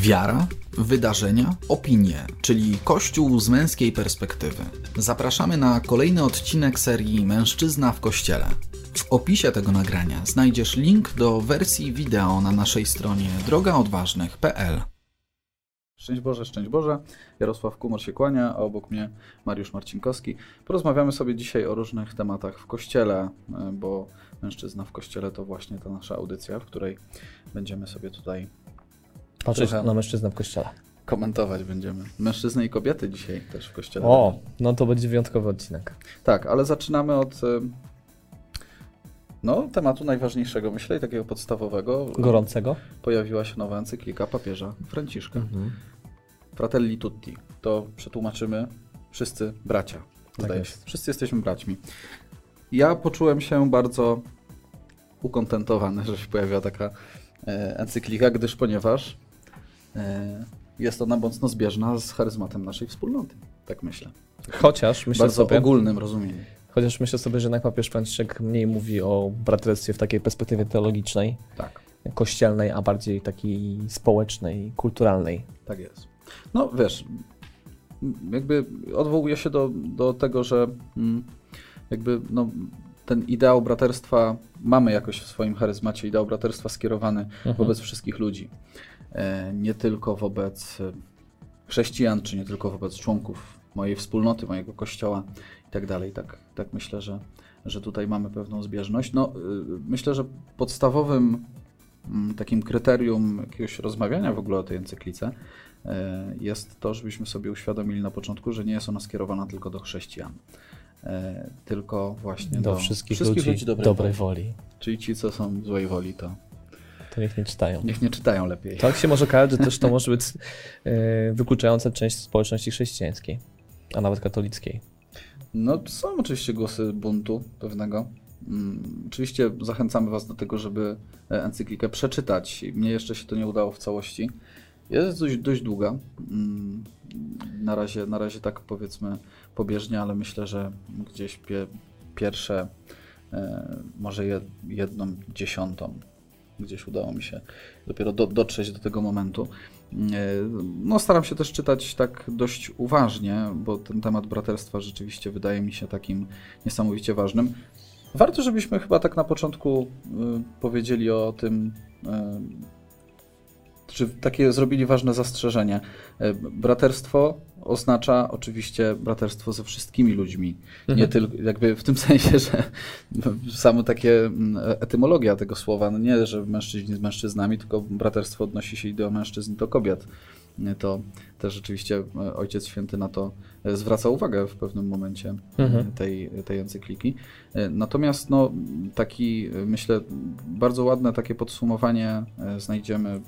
Wiara, wydarzenia, opinie, czyli Kościół z męskiej perspektywy. Zapraszamy na kolejny odcinek serii Mężczyzna w Kościele. W opisie tego nagrania znajdziesz link do wersji wideo na naszej stronie drogaodważnych.pl. Szczęść Boże, szczęść Boże. Jarosław Kumor się kłania, a obok mnie Mariusz Marcinkowski. Porozmawiamy sobie dzisiaj o różnych tematach w Kościele, e, bo Mężczyzna w Kościele to właśnie ta nasza audycja, w której będziemy sobie tutaj Patrzeć Trochę. na mężczyznę w kościele. komentować będziemy. Mężczyzny i kobiety dzisiaj też w Kościele. O, no to będzie wyjątkowy odcinek. Tak, ale zaczynamy od no, tematu najważniejszego, myślę, i takiego podstawowego. Gorącego. Pojawiła się nowa encyklika papieża Franciszka. Mhm. Fratelli tutti. To przetłumaczymy wszyscy bracia. Zdaje się. jest. Wszyscy jesteśmy braćmi. Ja poczułem się bardzo ukontentowany, że się pojawiła taka e, encyklika, gdyż ponieważ jest ona mocno zbieżna z charyzmatem naszej wspólnoty. Tak myślę. Chociaż myślę, bardzo sobie, ogólnym rozumieniu. chociaż myślę sobie, że jednak papież Franciszek mniej mówi o braterstwie w takiej perspektywie teologicznej, Tak, kościelnej, a bardziej takiej społecznej, kulturalnej. tak jest. No wiesz, jakby odwołuje się do, do tego, że mm, jakby no, ten ideał braterstwa mamy jakoś w swoim charyzmacie, ideał braterstwa skierowany Mhm. wobec wszystkich ludzi. E, Nie tylko wobec e, chrześcijan, czy nie tylko wobec członków mojej wspólnoty, mojego kościoła i tak dalej. Tak, tak myślę, że, że tutaj mamy pewną zbieżność. No, y, myślę, że podstawowym mm, takim kryterium jakiegoś rozmawiania w ogóle o tej encyklice e, jest to, żebyśmy sobie uświadomili na początku, że nie jest ona skierowana tylko do chrześcijan, e, tylko właśnie do, Do wszystkich, ludzi, dobrej, dobrej woli. woli. Czyli ci, co są złej woli, to To niech nie czytają. niech nie czytają lepiej. Tak się może okazać, że też to może być e, wykluczająca część społeczności chrześcijańskiej, a nawet katolickiej. No, są oczywiście głosy buntu pewnego. Mm, Oczywiście zachęcamy Was do tego, żeby e, encyklikę przeczytać. Mnie jeszcze się to nie udało w całości. Jest dość, dość długa. Mm, Na razie, na razie tak powiedzmy pobieżnie, ale myślę, że gdzieś pie, pierwsze, e, może jed, jedną dziesiątą, gdzieś udało mi się dopiero do, dotrzeć do tego momentu. E, No, staram się też czytać tak dość uważnie, bo ten temat braterstwa rzeczywiście wydaje mi się takim niesamowicie ważnym. Warto, żebyśmy chyba tak na początku y, powiedzieli o tym, y, czy takie zrobili ważne zastrzeżenie. Y, Braterstwo oznacza oczywiście braterstwo ze wszystkimi ludźmi. Nie Mhm. tylko, jakby w tym sensie, że samo takie mm, etymologia tego słowa, no nie, że mężczyźni z mężczyznami, tylko braterstwo odnosi się i do mężczyzn, do kobiet. To też rzeczywiście e, Ojciec Święty na to e, zwraca uwagę w pewnym momencie Mhm. tej, tej encykliki. Natomiast no, taki, myślę, bardzo ładne takie podsumowanie e, znajdziemy e,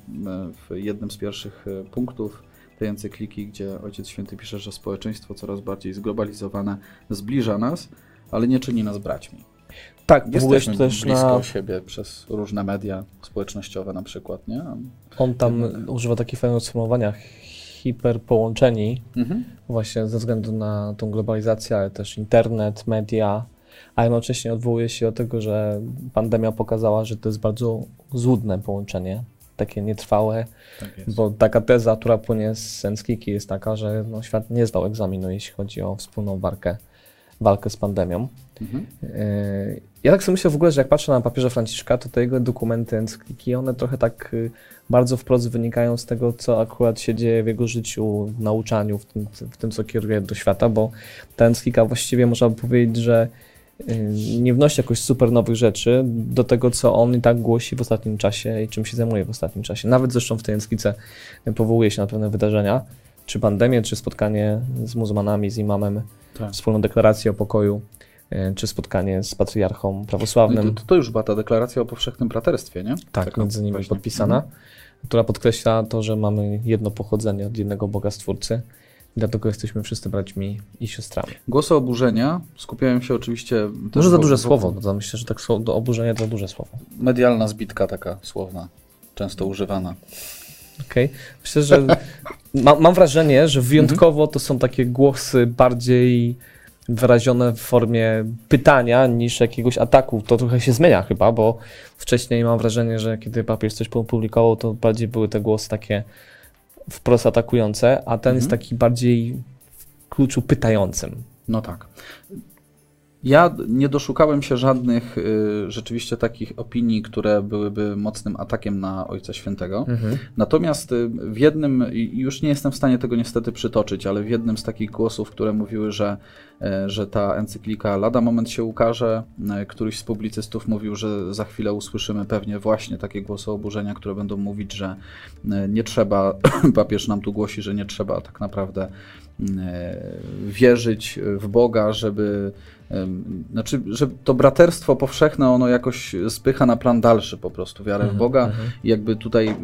w jednym z pierwszych e, punktów tej encykliki, gdzie Ojciec Święty pisze, że społeczeństwo coraz bardziej zglobalizowane zbliża nas, ale nie czyni nas braćmi. Tak, Jesteśmy też blisko na... siebie przez różne media społecznościowe na przykład, nie? On tam używa takiego fajnego sformułowania hiperpołączeni, Mhm. właśnie ze względu na tą globalizację, ale też internet, media, a jednocześnie odwołuje się do tego, że pandemia pokazała, że to jest bardzo złudne połączenie, takie nietrwałe, Tak bo taka teza, która płynie z encykliki jest taka, że no, świat nie zdał egzaminu, jeśli chodzi o wspólną walkę, walkę z pandemią. Mhm. Yy, Ja tak sobie myślę w ogóle, że jak patrzę na papieża Franciszka, to te jego dokumenty, encykliki, one trochę tak y, bardzo wprost wynikają z tego, co akurat się dzieje w jego życiu, w nauczaniu, w tym, w tym co kieruje do świata, bo ta encyklika właściwie można by powiedzieć, że y, nie wnosi jakoś super nowych rzeczy do tego, co on i tak głosi w ostatnim czasie i czym się zajmuje w ostatnim czasie. Nawet zresztą w tej encyklice powołuje się na pewne wydarzenia, czy pandemię, czy spotkanie z muzułmanami, z imamem, Tak. wspólną deklarację o pokoju, y, czy spotkanie z patriarchą No prawosławnym, i to, to już była ta deklaracja o powszechnym braterstwie, nie? tak, Taka między nimi podpisana, Mhm. która podkreśla to, że mamy jedno pochodzenie od jednego Boga Stwórcy. I dlatego jesteśmy wszyscy braćmi i siostrami. Głosy oburzenia skupiają się oczywiście. Może za duże słowo, to myślę, że tak słowo- do oburzenia to duże słowo. Medialna zbitka taka słowna, często używana. Okej. Myślę, że ma, mam wrażenie, że wyjątkowo to są takie głosy bardziej wyrazione w formie pytania niż jakiegoś ataku. To trochę się zmienia chyba, bo wcześniej mam wrażenie, że kiedy papież coś opublikował, to bardziej były te głosy takie wprost atakujące, a ten Mhm. jest taki bardziej w kluczu pytającym. No tak. Ja nie doszukałem się żadnych y, rzeczywiście takich opinii, które byłyby mocnym atakiem na Ojca Świętego. Mhm. Natomiast y, w jednym, już nie jestem w stanie tego niestety przytoczyć, ale w jednym z takich głosów, które mówiły, że, e, że ta encyklika lada moment się ukaże, e, któryś z publicystów mówił, że za chwilę usłyszymy pewnie właśnie takie głosy oburzenia, które będą mówić, że e, nie trzeba, papież nam tu głosi, że nie trzeba tak naprawdę wierzyć w Boga, żeby em, znaczy, że to braterstwo powszechne ono jakoś spycha na plan dalszy po prostu wiarę w Mhm, Boga mhm. i jakby tutaj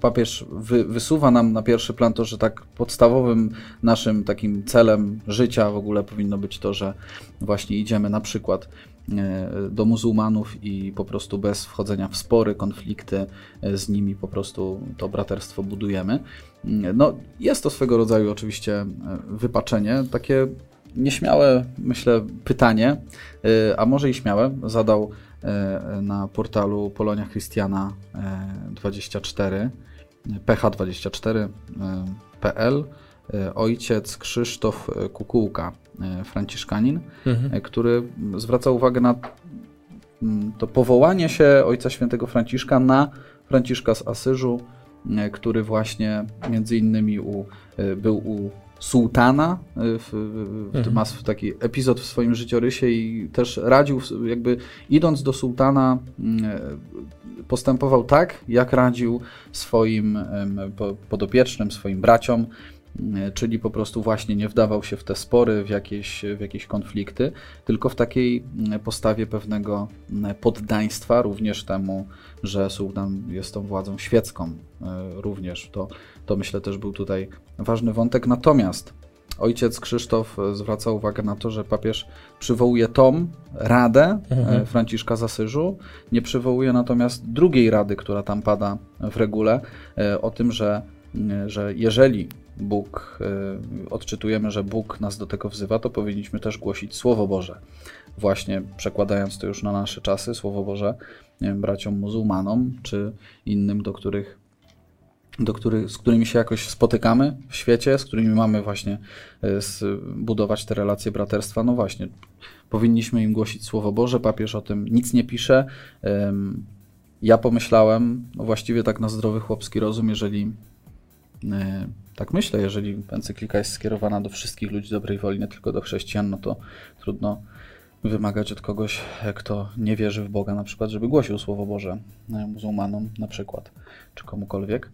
papież wy, wysuwa nam na pierwszy plan to, że tak podstawowym naszym takim celem życia w ogóle powinno być to, że właśnie idziemy na przykład e, do muzułmanów i po prostu bez wchodzenia w spory, konflikty e, z nimi po prostu to braterstwo budujemy. Mm, No, jest to swego rodzaju oczywiście e, wypaczenie, takie nieśmiałe, myślę, pytanie, e, a może i śmiałe, zadał e, na portalu Polonia Christiana e, 24, ph24.pl e, ojciec Krzysztof Kukułka, e, franciszkanin, Mhm. e, który zwraca uwagę na mm, to powołanie się Ojca Świętego Franciszka na Franciszka z Asyżu, e, który właśnie między innymi u, e, był u sułtana, e, w, w, Mhm. ma taki epizod w swoim życiorysie i też radził, jakby idąc do sułtana, mm, e, postępował tak, jak radził swoim podopiecznym, swoim braciom, e, czyli po prostu właśnie nie wdawał się w te spory, w jakieś, w jakieś konflikty, tylko w takiej postawie pewnego poddaństwa, również temu, że sułtan jest tą władzą świecką e, również. To, to myślę też był tutaj ważny wątek. Natomiast ojciec Krzysztof e, zwraca uwagę na to, że papież przywołuje tą radę Mhm. e, Franciszka z Asyżu, nie przywołuje natomiast drugiej rady, która tam pada w regule, o tym, że, że jeżeli Bóg, e, odczytujemy, że Bóg nas do tego wzywa, to powinniśmy też głosić Słowo Boże. Właśnie przekładając to już na nasze czasy, Słowo Boże, wiem, braciom muzułmanom czy innym, do których, do których, z którymi się jakoś spotykamy w świecie, z którymi mamy właśnie z, budować te relacje braterstwa. No właśnie, powinniśmy im głosić Słowo Boże. Papież o tym nic nie pisze. Ja pomyślałem, no właściwie tak na zdrowy chłopski rozum, jeżeli e, tak myślę, jeżeli encyklika jest skierowana do wszystkich ludzi dobrej woli, nie tylko do chrześcijan, no to trudno wymagać od kogoś, e, kto nie wierzy w Boga, na przykład, żeby głosił Słowo Boże e, muzułmanom, na przykład, czy komukolwiek.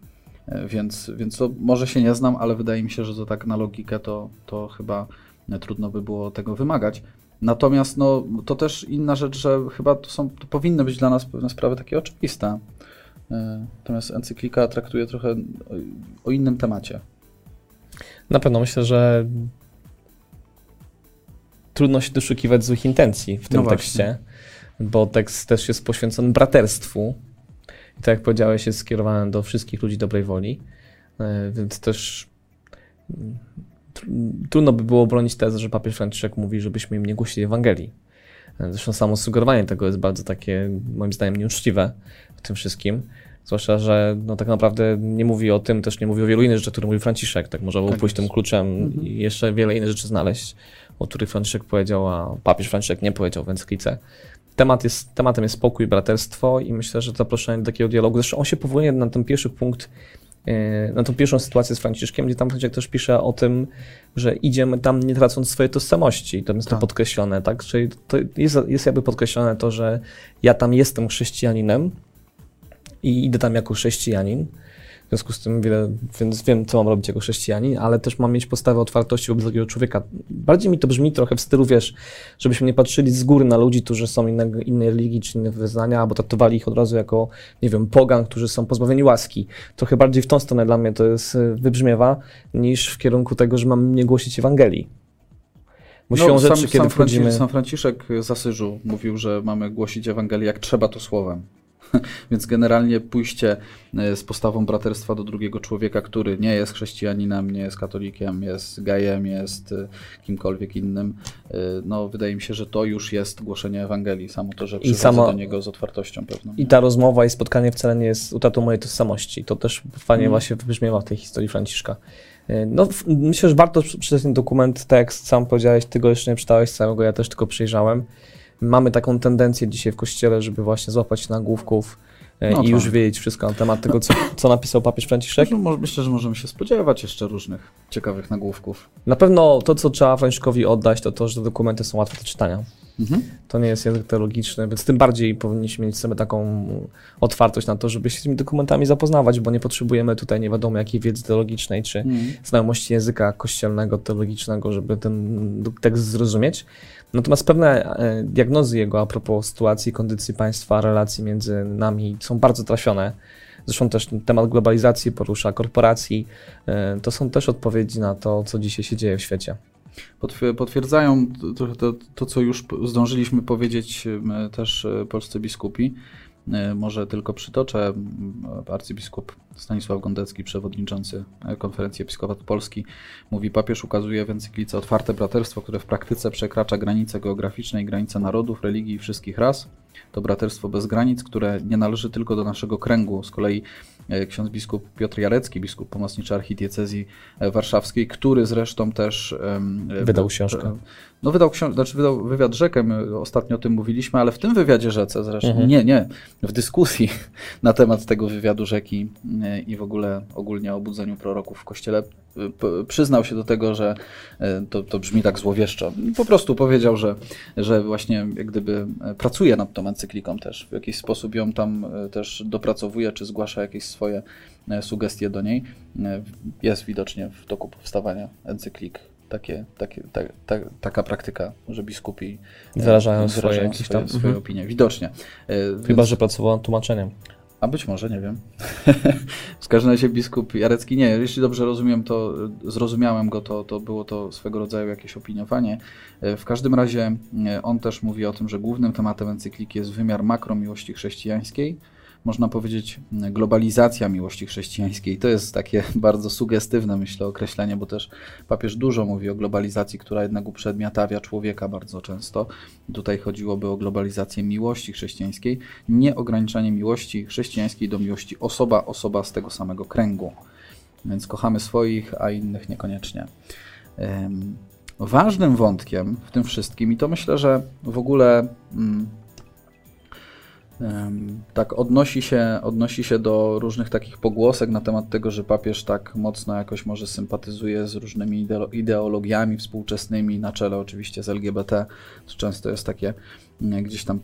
E, Więc, więc to może się nie znam, ale wydaje mi się, że to tak na logikę to, to chyba e, trudno by było tego wymagać. Natomiast no, to też inna rzecz, że chyba to, są, to powinny być dla nas pewne sprawy takie oczywiste. E, Natomiast encyklika traktuje trochę o, o innym temacie. Na pewno myślę, że trudno się doszukiwać złych intencji w tym No tekście, bo tekst też jest poświęcony braterstwu. I tak jak powiedziałeś, jest skierowany do wszystkich ludzi dobrej woli, e, więc też mm, tr- trudno by było bronić tezę, że papież Franciszek mówi, żebyśmy im nie głosili Ewangelii. E, Zresztą samo sugerowanie tego jest bardzo takie, moim zdaniem, nieuczciwe w tym wszystkim. Zwłaszcza, że no, tak naprawdę nie mówi o tym, też nie mówi o wielu innych rzeczach, które mówi Franciszek. Tak można było Tak pójść jest. tym kluczem Mhm. i jeszcze wiele innych rzeczy znaleźć, o których Franciszek powiedział, a papież Franciszek nie powiedział w encyklice. Temat jest, tematem jest spokój braterstwo i myślę, że zaproszenie do takiego dialogu, zresztą on się powołuje na ten pierwszy punkt, e, na tą pierwszą sytuację z Franciszkiem, gdzie tam Franciszek też pisze o tym, że idziemy tam nie tracąc swojej tożsamości. Tam jest to Tak. podkreślone, tak? Czyli to jest, jest jakby podkreślone to, że ja tam jestem chrześcijaninem i idę tam jako chrześcijanin. W związku z tym wiele, więc wiem, co mam robić jako chrześcijanin, ale też mam mieć postawę otwartości wobec drugiego człowieka. Bardziej mi to brzmi trochę w stylu, wiesz, żebyśmy nie patrzyli z góry na ludzi, którzy są innego, innej religii czy innych wyznania, albo traktowali ich od razu jako, nie wiem, pogan, którzy są pozbawieni łaski. Trochę bardziej w tą stronę dla mnie to jest, y, wybrzmiewa, niż w kierunku tego, że mam nie głosić Ewangelii. Bo siłą No, sam, rzeczy, kiedy sam, wchodzimy... Franci- sam Franciszek z Asyżu mówił, że mamy głosić Ewangelię jak trzeba to słowem. Więc generalnie pójście e, z postawą braterstwa do drugiego człowieka, który nie jest chrześcijaninem, nie jest katolikiem, jest gejem, jest e, kimkolwiek innym, e, no wydaje mi się, że to już jest głoszenie Ewangelii, samo to, że przychodzę samo- do niego z otwartością pewną. I ta rozmowa i spotkanie wcale nie jest utratą mojej tożsamości. To też fajnie Mm. właśnie wybrzmiewa w tej historii Franciszka. No, myślę, że warto przeczytać ten dokument, jak sam powiedziałeś, ty go jeszcze nie czytałeś całego, ja też tylko przejrzałem. Mamy taką tendencję dzisiaj w kościele, żeby właśnie złapać nagłówków e, No i tak. już wiedzieć wszystko na temat tego, co, co napisał papież Franciszek. No, myślę, że możemy się spodziewać jeszcze różnych ciekawych nagłówków. Na pewno to, co trzeba Franciszkowi oddać, to to, że dokumenty są łatwe do czytania. Mhm. To nie jest język teologiczny, więc tym bardziej powinniśmy mieć sobie taką otwartość na to, żeby się z tymi dokumentami zapoznawać, bo nie potrzebujemy tutaj nie wiadomo jakiej wiedzy teologicznej czy Mhm. znajomości języka kościelnego, teologicznego, żeby ten tekst zrozumieć. Natomiast pewne e, diagnozy jego a propos sytuacji, kondycji państwa, relacji między nami są bardzo trafione. Zresztą też temat globalizacji porusza, korporacji. E, To są też odpowiedzi na to, co dzisiaj się dzieje w świecie. Potwier- Potwierdzają trochę to, to, co już zdążyliśmy powiedzieć też e, polscy biskupi. E, Może tylko przytoczę. Arcybiskup Stanisław Gondecki, przewodniczący e, Konferencji Episkopatu Polski, mówi: Papież ukazuje w encyklice otwarte braterstwo, które w praktyce przekracza granice geograficzne i granice narodów, religii i wszystkich ras. To braterstwo bez granic, które nie należy tylko do naszego kręgu. Z kolei ksiądz biskup Piotr Jarecki, biskup pomocniczy archidiecezji e, warszawskiej, który zresztą też e, Wydał e, książkę. No wydał znaczy wydał wywiad rzekę, my ostatnio o tym mówiliśmy, ale w tym wywiadzie rzece zresztą, Mhm. nie, nie, w dyskusji na temat tego wywiadu rzeki e, i w ogóle ogólnie o budzeniu proroków w kościele, przyznał się do tego, że e, to, to brzmi tak złowieszczo. Po prostu powiedział, że, że właśnie jak gdyby e, pracuje nad tą encykliką też, w jakiś sposób ją tam też dopracowuje, czy zgłasza jakieś swoje sugestie do niej. Jest widocznie w toku powstawania encyklik takie, takie, ta, ta, taka praktyka, że biskupi e, Wyrażają swoje jakieś tam- swoje mhm. opinie. Widocznie. E, Chyba, więc- że pracował nad tłumaczeniem. a być może, nie wiem. w każdym razie biskup Jarecki nie. Jeśli dobrze rozumiem, to zrozumiałem go, to, to było to swego rodzaju jakieś opiniowanie. E, W każdym razie e, on też mówi o tym, że głównym tematem encykliki jest wymiar makro miłości chrześcijańskiej. Można powiedzieć globalizacja miłości chrześcijańskiej. To jest takie bardzo sugestywne, myślę, określenie, bo też papież dużo mówi o globalizacji, która jednak uprzedmiotawia człowieka bardzo często. Tutaj chodziłoby o globalizację miłości chrześcijańskiej, nie ograniczanie miłości chrześcijańskiej do miłości osoba, osoba z tego samego kręgu. Więc kochamy swoich, a innych niekoniecznie. Ważnym wątkiem w tym wszystkim, i to myślę, że w ogóle mm, tak odnosi się, odnosi się do różnych takich pogłosek na temat tego, że papież tak mocno jakoś może sympatyzuje z różnymi ideo- ideologiami współczesnymi, na czele oczywiście z LGBT. To często jest takie, mm, gdzieś tam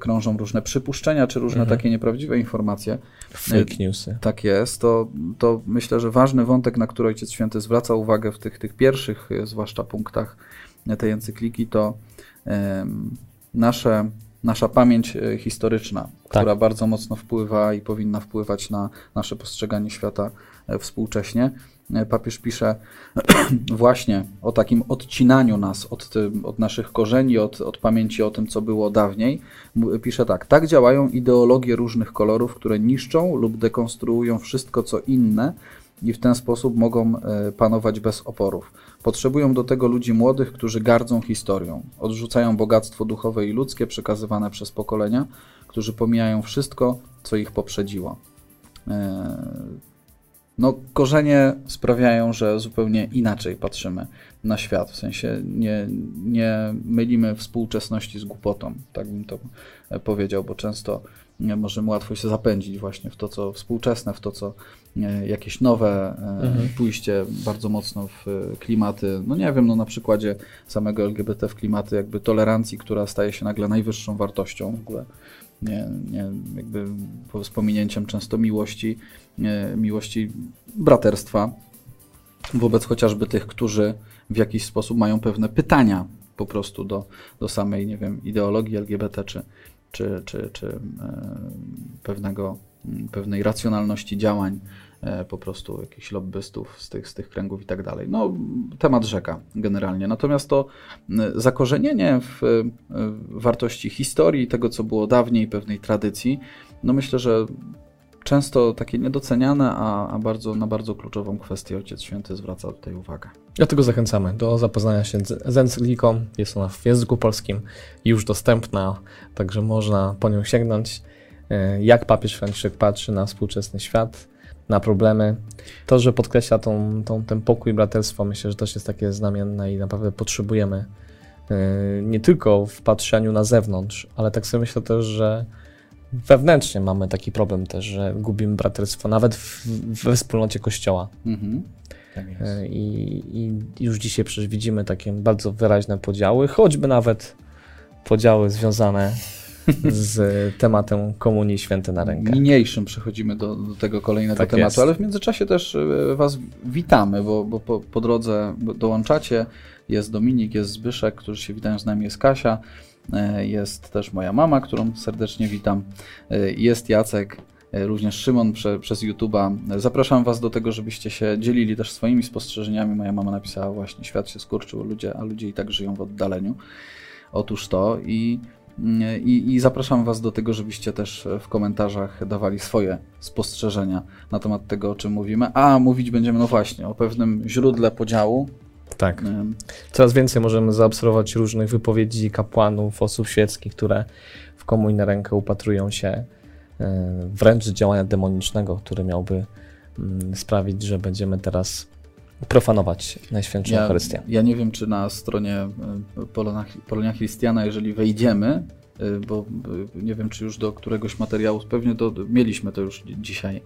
krążą różne przypuszczenia, czy różne Mhm. takie nieprawdziwe informacje. Fake newsy. Tak jest, to, to myślę, że ważny wątek, na który Ojciec Święty zwraca uwagę w tych, tych pierwszych, e, zwłaszcza punktach tej encykliki, to nasze, nasza pamięć e, historyczna, Tak. która bardzo mocno wpływa i powinna wpływać na nasze postrzeganie świata e, współcześnie. E, Papież pisze właśnie o takim odcinaniu nas od, tym, od naszych korzeni, od, od pamięci o tym, co było dawniej. Pisze tak: Tak działają ideologie różnych kolorów, które niszczą lub dekonstruują wszystko, co inne, i w ten sposób mogą e, panować bez oporów. Potrzebują do tego ludzi młodych, którzy gardzą historią, odrzucają bogactwo duchowe i ludzkie przekazywane przez pokolenia, którzy pomijają wszystko, co ich poprzedziło. E, No, korzenie sprawiają, że zupełnie inaczej patrzymy na świat. W sensie nie, nie mylimy współczesności z głupotą, tak bym to e, powiedział, bo często możemy łatwo się zapędzić właśnie w to, co współczesne, w to, co e, jakieś nowe e, Mhm. pójście bardzo mocno w e, klimaty, no nie wiem, no na przykładzie samego LGBT w klimaty jakby tolerancji, która staje się nagle najwyższą wartością w ogóle. Nie, nie jakby z pominięciem często miłości, miłości braterstwa wobec chociażby tych, którzy w jakiś sposób mają pewne pytania po prostu do, do samej, nie wiem, ideologii LGBT, czy, czy, czy, czy e, pewnego, m, pewnej racjonalności działań e, po prostu jakichś lobbystów z tych, z tych kręgów i tak dalej. No, temat rzeka generalnie. Natomiast to m, zakorzenienie w e, wartości historii, tego co było dawniej, pewnej tradycji, no myślę, że często takie niedoceniane, a, a bardzo, na bardzo kluczową kwestię Ojciec Święty zwraca tutaj uwagę. Dlatego zachęcamy do zapoznania się z encykliką. Jest ona w języku polskim już dostępna, także można po nią sięgnąć. E, jak papież Franciszek patrzy na współczesny świat, na problemy. To, że podkreśla tą, tą, ten pokój, braterstwo, myślę, że też jest takie znamienne i naprawdę potrzebujemy e, nie tylko w patrzeniu na zewnątrz, ale tak sobie myślę też, że wewnętrznie mamy taki problem też, że gubimy braterstwo, nawet w, we wspólnocie Kościoła. Mhm. Tak e, I, I, już dzisiaj przecież widzimy takie bardzo wyraźne podziały, choćby nawet podziały związane z tematem Komunii Święty na rękę. Niniejszym przechodzimy do, do tego kolejnego tak tematu, jest. ale w międzyczasie też e, Was witamy, bo, bo po, po drodze dołączacie. Jest Dominik, jest Zbyszek, którzy się witają z nami, jest Kasia. E, jest też moja mama, którą serdecznie witam. E, jest Jacek, e, również Szymon prze, przez YouTube'a. Zapraszam Was do tego, żebyście się dzielili też swoimi spostrzeżeniami. Moja mama napisała właśnie, świat się skurczył, ludzie, a ludzie i tak żyją w oddaleniu. Otóż to i, i, i zapraszam Was do tego, żebyście też w komentarzach dawali swoje spostrzeżenia na temat tego, o czym mówimy. A mówić będziemy, no właśnie, o pewnym źródle podziału, tak. Coraz więcej możemy zaobserwować różnych wypowiedzi kapłanów, osób świeckich, które w komuń na rękę upatrują się e, wręcz działania demonicznego, który miałby mm, sprawić, że będziemy teraz profanować Najświętszą ja, Eucharystię. Ja nie wiem, czy na stronie e, Polonia, Polonia Christiana, jeżeli wejdziemy, e, bo nie wiem, czy już do któregoś materiału, pewnie do, mieliśmy to już dzisiaj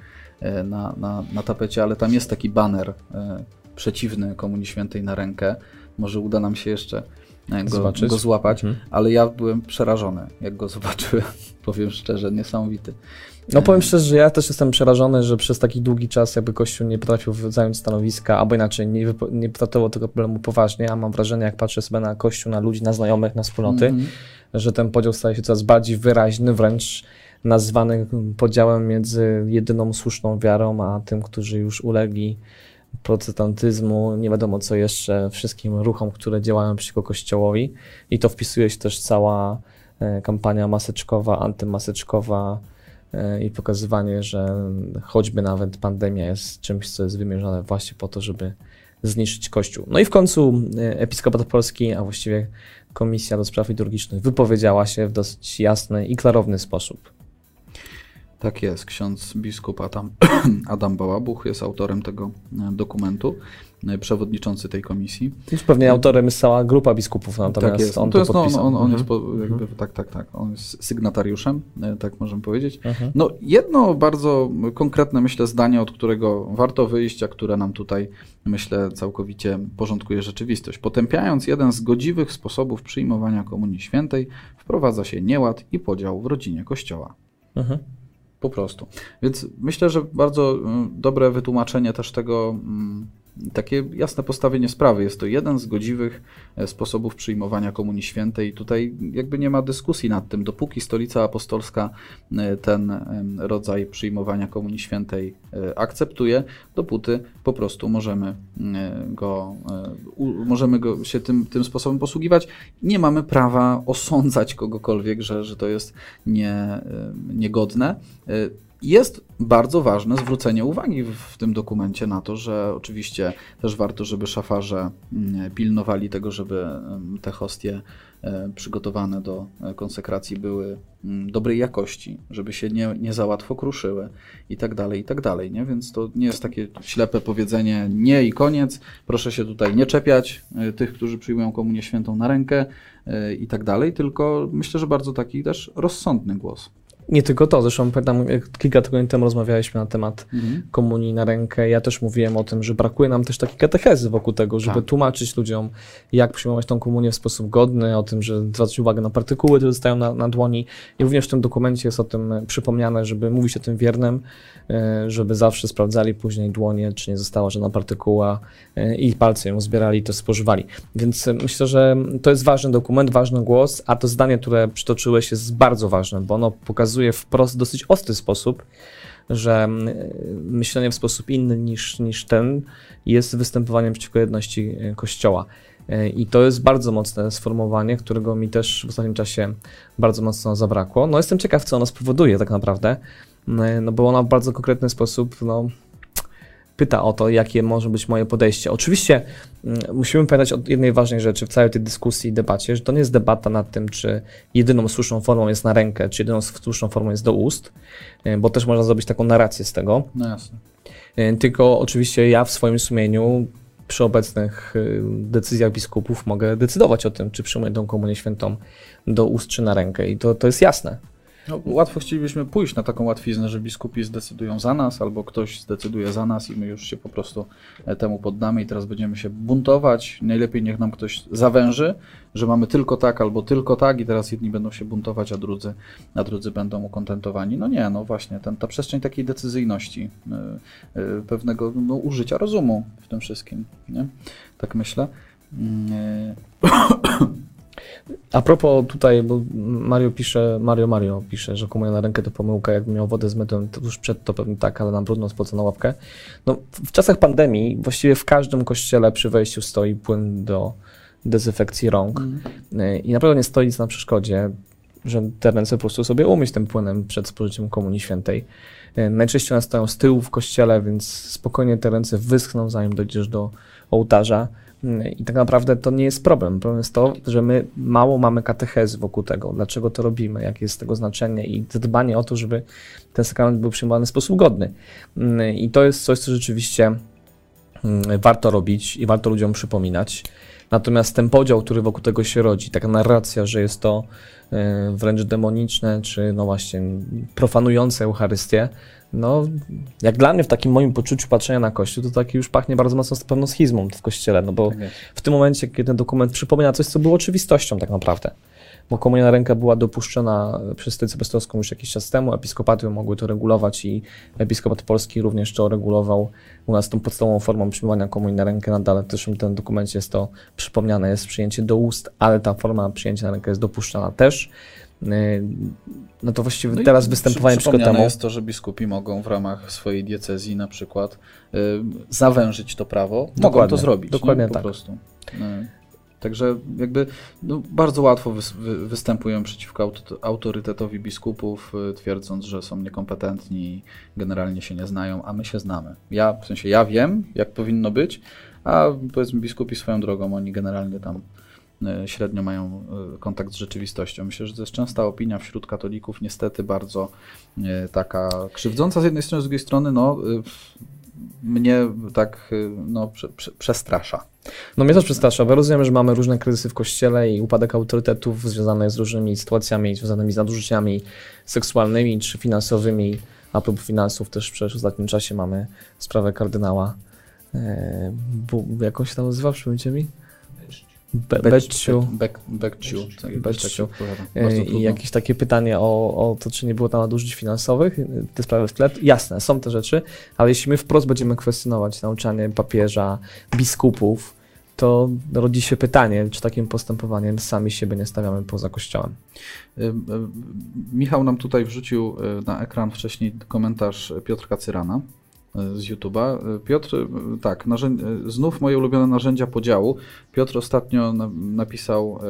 na, na, na tapecie, ale tam jest taki banner przeciwny Komunii Świętej na rękę. Może uda nam się jeszcze e, go, go złapać, mhm. ale ja byłem przerażony, jak go zobaczyłem. Powiem szczerze, niesamowity. No powiem szczerze, że ja też jestem przerażony, że przez taki długi czas jakby Kościół nie potrafił zająć stanowiska, albo inaczej nie, nie traktował tego problemu poważnie, a mam wrażenie, jak patrzę sobie na Kościół, na ludzi, na znajomych, na wspólnoty, mm -hmm. że ten podział staje się coraz bardziej wyraźny, wręcz nazwany podziałem między jedyną słuszną wiarą, a tym, którzy już ulegli protestantyzmu, nie wiadomo co jeszcze, wszystkim ruchom, które działają przeciwko Kościołowi. I to wpisuje się też cała e, kampania maseczkowa, antymaseczkowa e, i pokazywanie, że choćby nawet pandemia jest czymś, co jest wymierzone właśnie po to, żeby zniszczyć Kościół. No i w końcu e, Episkopat Polski, a właściwie Komisja do Spraw Liturgicznych wypowiedziała się w dosyć jasny i klarowny sposób. Tak jest, ksiądz biskup Adam, Adam Bałabuch jest autorem tego e, dokumentu, e, przewodniczący tej komisji. Już pewnie autorem jest cała grupa biskupów, natomiast tak jest. on to, jest, no, on, on, on jest po, mhm. jakby, tak, tak, tak, on jest sygnatariuszem, e, tak możemy powiedzieć. Mhm. No jedno bardzo konkretne, myślę, zdanie, od którego warto wyjść, a które nam tutaj, myślę, całkowicie porządkuje rzeczywistość. Potępiając jeden z godziwych sposobów przyjmowania Komunii Świętej, wprowadza się nieład i podział w rodzinie Kościoła. Mhm. Po prostu. Więc myślę, że bardzo mm, dobre wytłumaczenie też tego mm, takie jasne postawienie sprawy. Jest to jeden z godziwych e, sposobów przyjmowania Komunii Świętej. Tutaj jakby nie ma dyskusji nad tym. Dopóki Stolica Apostolska e, ten rodzaj przyjmowania Komunii Świętej e, akceptuje, dopóty po prostu możemy go, możemy go się tym, tym sposobem posługiwać. Nie mamy prawa osądzać kogokolwiek, że, że to jest nie, niegodne. Jest bardzo ważne zwrócenie uwagi w tym dokumencie na to, że oczywiście też warto, żeby szafarze mm, pilnowali tego, żeby mm, te hostie e, przygotowane do e, konsekracji były mm, dobrej jakości, żeby się nie, nie za łatwo kruszyły i tak dalej, i tak dalej, nie? Więc to nie jest takie ślepe powiedzenie nie i koniec, proszę się tutaj nie czepiać e, tych, którzy przyjmują komunię świętą na rękę i tak dalej, tylko myślę, że bardzo taki też rozsądny głos. Nie tylko to, zresztą pamiętam, kilka tygodni temu rozmawialiśmy na temat mhm. komunii na rękę. Ja też mówiłem o tym, że brakuje nam też takiej katechezy wokół tego, żeby tak. tłumaczyć ludziom, jak przyjmować tą komunię w sposób godny, o tym, że zwracać uwagę na partykuły, które zostają na, na dłoni. I również w tym dokumencie jest o tym przypomniane, żeby mówić o tym wiernym, e, żeby zawsze sprawdzali później dłonie, czy nie została żadna partykuła e, i palce ją zbierali i to spożywali. Więc e, myślę, że to jest ważny dokument, ważny głos, a to zdanie, które przytoczyłeś jest bardzo ważne, bo ono pokazuje, pokazuje wprost, dosyć ostry sposób, że mm, myślenie w sposób inny niż, niż ten jest występowaniem przeciwko jedności e, Kościoła. E, I to jest bardzo mocne sformułowanie, którego mi też w ostatnim czasie bardzo mocno zabrakło. No jestem ciekaw, co ono spowoduje tak naprawdę, e, no bo ona w bardzo konkretny sposób no, pyta o to, jakie może być moje podejście. Oczywiście mm, musimy pamiętać o jednej ważnej rzeczy w całej tej dyskusji i debacie, że to nie jest debata nad tym, czy jedyną słuszną formą jest na rękę, czy jedyną słuszną formą jest do ust, e, bo też można zrobić taką narrację z tego. No jasne. Tylko oczywiście ja w swoim sumieniu przy obecnych y, decyzjach biskupów mogę decydować o tym, czy przyjmuję tą komunię świętą do ust czy na rękę. I to, to jest jasne. No, łatwo chcielibyśmy pójść na taką łatwiznę, że biskupi zdecydują za nas, albo ktoś zdecyduje za nas i my już się po prostu e, temu poddamy i teraz będziemy się buntować. Najlepiej niech nam ktoś zawęży, że mamy tylko tak albo tylko tak i teraz jedni będą się buntować, a drudzy, a drudzy będą ukontentowani. No nie, no właśnie, ten, ta przestrzeń takiej decyzyjności, yy, yy, pewnego no, użycia rozumu w tym wszystkim, nie? Tak myślę. Yy. A propos tutaj, bo Mario pisze, Mario Mario pisze, że komunia na rękę to pomyłka, jakby miał wodę z to już przed to pewnie tak, ale nam brudno spocona łapkę. No, w czasach pandemii właściwie w każdym kościele przy wejściu stoi płyn do dezynfekcji rąk mm. i naprawdę nie stoi nic na przeszkodzie, że te ręce po prostu sobie umyć tym płynem przed spożyciem komunii świętej. Y, najczęściej one stoją z tyłu w kościele, więc spokojnie te ręce wyschną, zanim dojdziesz do ołtarza. I tak naprawdę to nie jest problem. Problem jest to, że my mało mamy katechezy wokół tego, dlaczego to robimy, jakie jest tego znaczenie i dbanie o to, żeby ten sakrament był przyjmowany w sposób godny. I to jest coś, co rzeczywiście warto robić i warto ludziom przypominać. Natomiast ten podział, który wokół tego się rodzi, taka narracja, że jest to e, wręcz demoniczne, czy no właśnie profanujące Eucharystię, no, jak dla mnie w takim moim poczuciu patrzenia na Kościół, to taki już pachnie bardzo mocno z pewną schizmą w Kościele, no bo tak w tym momencie, kiedy ten dokument przypomina coś, co było oczywistością tak naprawdę, bo komunia na rękę była dopuszczona przez Stolicę Apostolską już jakiś czas temu, episkopaty mogły to regulować i episkopat polski również to regulował. U nas tą podstawową formą przyjmowania komunii na rękę nadal też w tym dokumencie jest to przypomniane, jest przyjęcie do ust, ale ta forma przyjęcia na rękę jest dopuszczana też. Y, no to właściwie no teraz występowanie przeciwko temu. jest to, że biskupi mogą w ramach swojej diecezji na przykład y, zawężyć to prawo. Dokładnie, mogą to zrobić. Dokładnie nie? po tak. prostu. Y, także jakby no, bardzo łatwo wy, wy, występują przeciwko autorytetowi biskupów, y, twierdząc, że są niekompetentni generalnie się nie znają, a my się znamy. Ja, w sensie ja wiem, jak powinno być, a powiedzmy biskupi swoją drogą, oni generalnie tam E, średnio mają e, kontakt z rzeczywistością. Myślę, że to jest częsta opinia wśród katolików, niestety bardzo taka krzywdząca z jednej strony, z drugiej strony, no mnie tak no, prze, prze, przestrasza. No mnie też przestrasza, bo rozumiem, że mamy różne kryzysy w kościele i upadek autorytetów związany z różnymi sytuacjami związanymi z nadużyciami seksualnymi czy finansowymi. A propos finansów też przecież w ostatnim czasie mamy sprawę kardynała. E, bu, jak on się tam nazywa, przypomnijcie mi? Becciu. Becciu. Becciu. I jakieś takie pytanie o, o to, czy nie było tam nadużyć finansowych, te sprawy w tle. Jasne, są te rzeczy, ale jeśli my wprost będziemy kwestionować nauczanie papieża, biskupów, to rodzi się pytanie, czy takim postępowaniem sami siebie nie stawiamy poza kościołem. Michał nam tutaj wrzucił na ekran wcześniej komentarz Piotrka Cyrana z YouTube'a. Piotr, tak, znów moje ulubione narzędzia podziału. Piotr ostatnio na napisał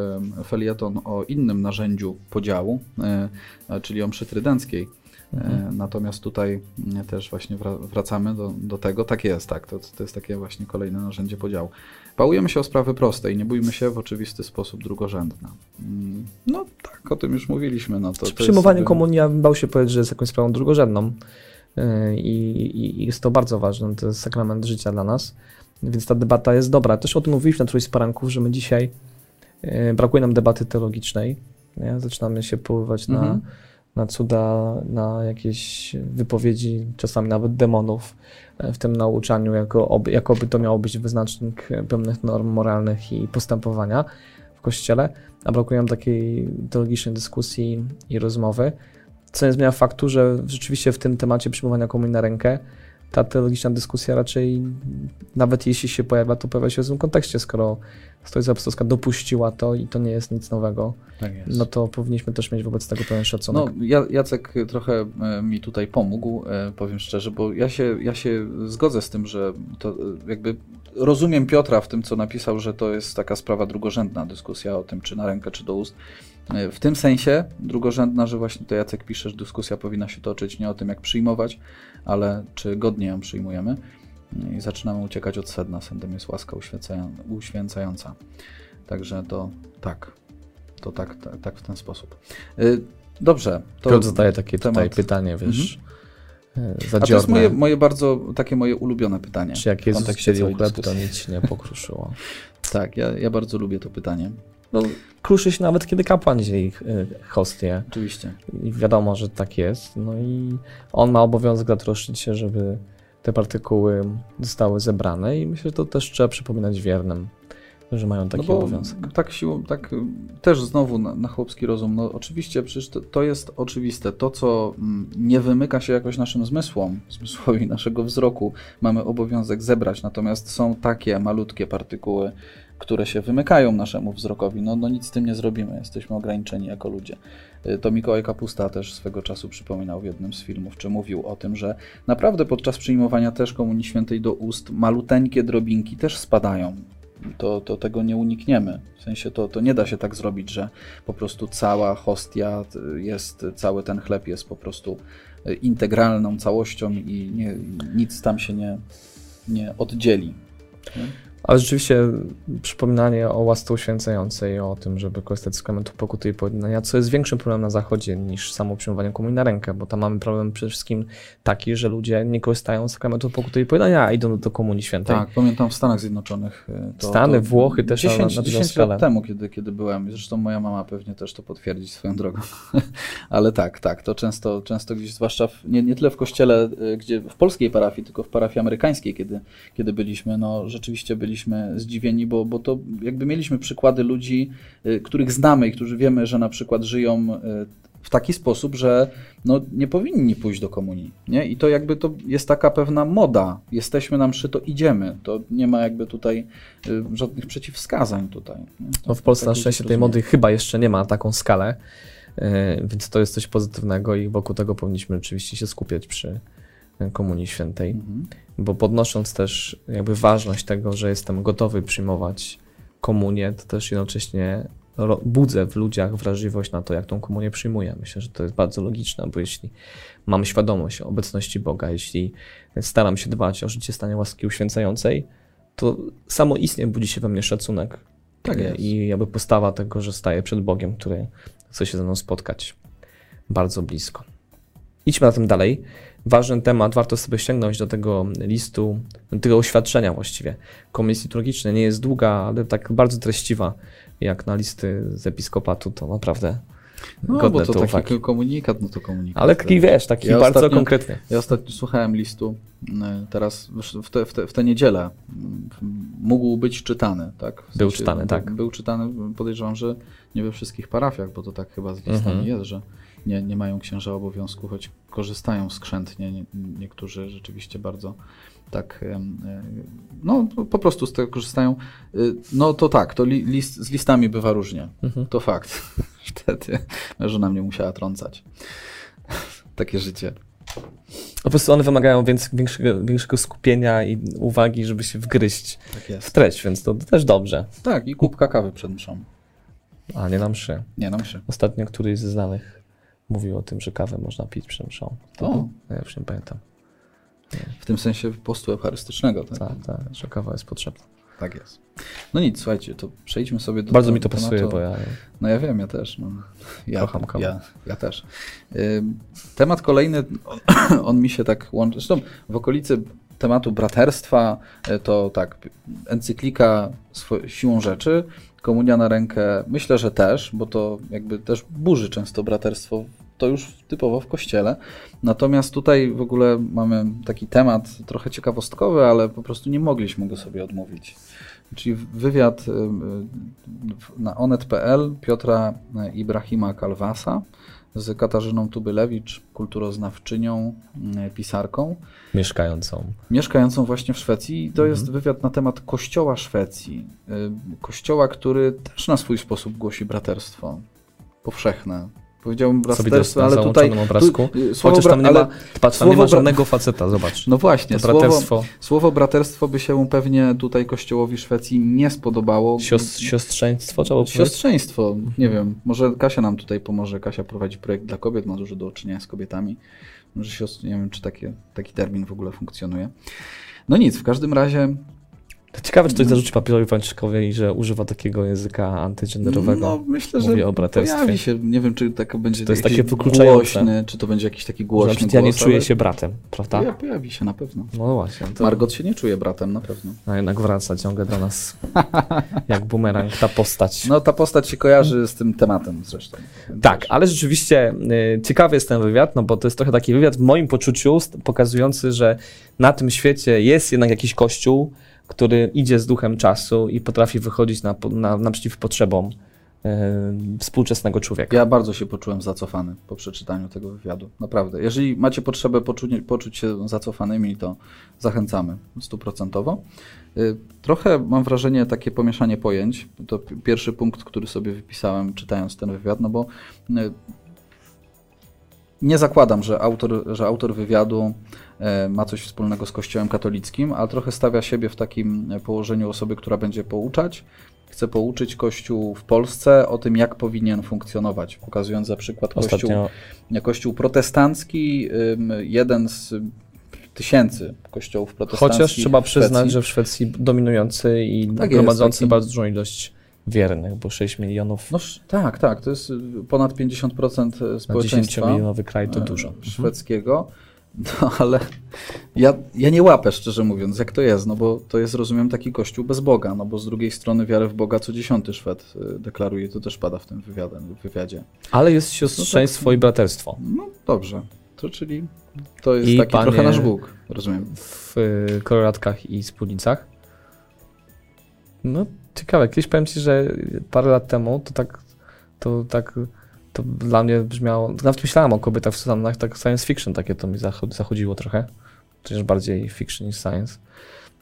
felieton o innym narzędziu podziału, czyli o mszy trydenckiej. E, mhm. Natomiast tutaj też właśnie wracamy do, do tego. Tak jest, tak. To, to jest takie właśnie kolejne narzędzie podziału. Pałujemy się o sprawy proste i nie bójmy się w oczywisty sposób drugorzędne. Mm, no tak, o tym już mówiliśmy. No, to, przyjmowanie jest... komunii, ja bał się powiedzieć, że jest jakąś sprawą drugorzędną. E, i, i jest to bardzo ważne, to jest sakrament życia dla nas, więc ta debata jest dobra. Też o tym mówiliśmy na Trójcy Poranków, że my dzisiaj e, brakuje nam debaty teologicznej, nie? zaczynamy się poływać mhm. na, na cuda, na jakieś wypowiedzi, czasami nawet demonów e, w tym nauczaniu, jako, jakoby to miało być wyznacznik pewnych norm moralnych i postępowania w Kościele, a brakuje takiej teologicznej dyskusji i rozmowy, co nie zmienia faktu, że rzeczywiście w tym temacie przyjmowania komunii na rękę ta teologiczna dyskusja raczej, nawet jeśli się pojawia, to pojawia się w złym kontekście, skoro Stolica Apostolska dopuściła to i to nie jest nic nowego, tak no to powinniśmy też mieć wobec tego pełen szacunek. No, Jacek trochę e, mi tutaj pomógł, e, powiem szczerze, bo ja się, ja się zgodzę z tym, że to e, jakby rozumiem Piotra w tym, co napisał, że to jest taka sprawa drugorzędna, dyskusja o tym, czy na rękę, czy do ust. E, W tym sensie drugorzędna, że właśnie to Jacek pisze, że dyskusja powinna się toczyć nie o tym, jak przyjmować, ale czy godnie ją przyjmujemy. I zaczynamy uciekać od sedna. Sedem jest łaska uświęcają- uświęcająca. Także to tak. To tak, tak, tak w ten sposób. Y, Dobrze. To, Piotr zadaje takie tutaj temat- pytanie, wiesz, e, a to jest moje, moje bardzo, takie moje ulubione pytanie. Czy jak Jezus całej chleb, to nic nie pokruszyło. Tak, ja, ja bardzo lubię to pytanie. No, kruszy się nawet, kiedy kapłan dzieli e, hostię. Oczywiście. I wiadomo, że tak jest. No i on ma obowiązek zatroszczyć się, żeby te partykuły zostały zebrane i myślę, że to też trzeba przypominać wiernym, że mają taki no bo obowiązek. Tak siłą, tak y, też znowu na, na chłopski rozum. No oczywiście przecież to, to jest oczywiste. To, co mm, nie wymyka się jakoś naszym zmysłom, zmysłowi naszego wzroku, mamy obowiązek zebrać. Natomiast są takie malutkie partykuły, które się wymykają naszemu wzrokowi. No, no nic z tym nie zrobimy. Jesteśmy ograniczeni jako ludzie. Y, To Mikołaj Kapusta też swego czasu przypominał w jednym z filmów, czy mówił o tym, że naprawdę podczas przyjmowania też Komunii Świętej do ust maluteńkie drobinki też spadają to, to tego nie unikniemy. W sensie to, to nie da się tak zrobić, że po prostu cała hostia y, jest, cały ten chleb jest po prostu y, integralną całością i nie, nic tam się nie, nie oddzieli. Ale rzeczywiście przypominanie o łasce uświęcającej, o tym, żeby korzystać z sakramentu pokuty i pojednania, co jest większym problemem na Zachodzie niż samo przyjmowanie komunii na rękę, bo tam mamy problem przede wszystkim taki, że ludzie nie korzystają z sakramentu pokuty i pojednania, a idą do komunii świętej. Tak, pamiętam w Stanach Zjednoczonych. y, To, Stany, to Włochy też na- 10, na dużą 10 skalę. lat temu, kiedy, kiedy byłem. Zresztą moja mama pewnie też to potwierdzi swoją drogą. Ale tak, tak, to często, często gdzieś, zwłaszcza w, nie, nie tyle w kościele, y, gdzie w polskiej parafii, tylko w parafii amerykańskiej, kiedy, kiedy byliśmy, no rzeczywiście byliśmy zdziwieni, bo, bo to jakby mieliśmy przykłady ludzi, y, których znamy i którzy wiemy, że na przykład żyją y, w taki sposób, że no, nie powinni pójść do komunii. Nie? I to jakby to jest taka pewna moda. Jesteśmy na mszy, to idziemy. To nie ma jakby tutaj y, żadnych przeciwwskazań tutaj. No w Polsce na Tak szczęście ludzie tej mody chyba jeszcze nie ma na taką skalę, więc to jest coś pozytywnego i wokół tego powinniśmy rzeczywiście się skupiać przy Komunii Świętej, Mhm. bo podnosząc też jakby ważność tego, że jestem gotowy przyjmować komunię, to też jednocześnie budzę w ludziach wrażliwość na to, jak tą komunię przyjmuję. Myślę, że to jest bardzo logiczne, bo jeśli mam świadomość obecności Boga, jeśli staram się dbać o życie stanie łaski uświęcającej, to samoistnie budzi się we mnie szacunek Tak E. I jakby postawa tego, że staję przed Bogiem, który chce się ze mną spotkać bardzo blisko. Idźmy na tym dalej. Ważny temat, warto sobie sięgnąć do tego listu, do tego oświadczenia właściwie. Komisji liturgicznej nie jest długa, ale tak bardzo treściwa, jak na listy z episkopatu, to naprawdę No, godne bo to to taki uwagi. komunikat, no to komunikat. Ale taki wiesz, taki Ja bardzo ostatnio- konkretny. Ja ostatnio słuchałem listu, y, teraz w- tę te, w te niedzielę mm, mógł być czytany, tak? W Był czytany, tak. Był czytany, podejrzewam, że nie we wszystkich parafiach, bo to tak chyba z listami Mhm. jest, że nie, nie mają księża obowiązku, choć korzystają skrzętnie, nie, niektórzy rzeczywiście bardzo tak, no po prostu z tego korzystają. Y, No to tak, to li, list, z listami bywa różnie. Mhm. To fakt. Wtedy żona mnie musiała trącać. Takie życie. Po prostu one wymagają więc, większego, większego skupienia i uwagi, żeby się wgryźć Tak w treść, więc to też dobrze. Tak, i kubka kawy przed mszą. A nie na mszy. Nie, na mszy. Ostatnio któryś ze znanych mówił o tym, że kawę można pić przed mszą. O. Ja już nie pamiętam. W tym sensie postu eucharystycznego. Tak, Tak, tak, że kawa jest potrzebna. tak jest. No nic, słuchajcie, to przejdźmy sobie do Bardzo do mi to tematu- pasuje, bo ja No ja wiem, ja też. No. Ja, Kocham kawę. Ja, ja też. Temat kolejny, on mi się tak łączy. Zresztą w okolicy tematu braterstwa y, to tak, encyklika siłą rzeczy, komunia na rękę, myślę, że też, bo to jakby też burzy często braterstwo, to już typowo w kościele. Natomiast tutaj w ogóle mamy taki temat trochę ciekawostkowy, ale po prostu nie mogliśmy go sobie odmówić. Czyli wywiad y, y, na onet.pl Piotra Ibrahima Kalwasa z Katarzyną Tubylewicz, kulturoznawczynią, y, pisarką, mieszkającą. mieszkającą właśnie w Szwecji. I to jest wywiad na temat Kościoła Szwecji. Y, Kościoła, który też na swój sposób głosi braterstwo powszechne, Powiedziałbym braterstwo, ale tutaj... obrazku. Tu, y, słowo Chociaż tam nie ma, patrz, tam nie ma żadnego faceta, zobacz. No właśnie, słowo, braterstwo, słowo braterstwo by się pewnie tutaj kościołowi Szwecji nie spodobało. sios, siostrzeństwo trzeba powiedzieć? Siostrzeństwo, nie wiem, może Kasia nam tutaj pomoże. Kasia prowadzi projekt dla kobiet, ma dużo do czynienia z kobietami. Może siostr, nie wiem, czy takie, taki termin w ogóle funkcjonuje. No nic, w każdym razie ciekawe, czy ktoś zarzuci papierowi Franciszkowi, że używa takiego języka antygenderowego. No, myślę, Mówi że o pojawi się, nie wiem, czy tak będzie to jest takie głośny, czy to będzie jakiś taki Że głośny przykład ja nie głos, czuję się bratem, prawda? poja- Pojawi się na pewno. No właśnie. To... Margot się nie czuje bratem, na pewno. A jednak wraca ciągle do nas jak bumerang ta postać. No ta postać się kojarzy z tym tematem zresztą. Tak, ale rzeczywiście y, ciekawy jest ten wywiad, no bo to jest trochę taki wywiad w moim poczuciu pokazujący, że na tym świecie jest jednak jakiś kościół, który idzie z duchem czasu i potrafi wychodzić na, na, naprzeciw potrzebom y, współczesnego człowieka. Ja bardzo się poczułem zacofany po przeczytaniu tego wywiadu. Naprawdę. Jeżeli macie potrzebę poczuć, poczuć się zacofanymi, to zachęcamy stuprocentowo. Y, Trochę mam wrażenie takie pomieszanie pojęć. To pi- pierwszy punkt, który sobie wypisałem czytając ten wywiad, no bo y, nie zakładam, że autor, że autor wywiadu e, ma coś wspólnego z Kościołem katolickim, ale trochę stawia siebie w takim położeniu osoby, która będzie pouczać. Chce pouczyć Kościół w Polsce o tym, jak powinien funkcjonować, pokazując za przykład Kościół, Ostatnio kościół protestancki, jeden z tysięcy kościołów protestanckich. Chociaż trzeba przyznać, że w Szwecji dominujący i Tak jest, gromadzący taki- bardzo dużą ilość wiernych, bo 6 milionów No, tak, tak, to jest y, ponad 50% na społeczeństwa. 10-milionowy kraj to e, dużo. szwedzkiego. No ale ja, ja nie łapę, szczerze mówiąc, jak to jest, no bo to jest, rozumiem, taki kościół bez Boga, no bo z drugiej strony wiarę w Boga co dziesiąty Szwed y, deklaruje, to też pada w tym wywiadzie. wywiadzie. Ale jest siostrzeństwo i braterstwo. No dobrze, to czyli to jest I taki trochę nasz Bóg, rozumiem. w y, koloratkach i spódnicach. No, ciekawe. Kiedyś powiem Ci, że parę lat temu to tak, to tak, to dla mnie brzmiało, nawet myślałem o kobietach w sutannach, tak science fiction takie to mi zachod- zachodziło trochę. Chociaż bardziej fiction niż science.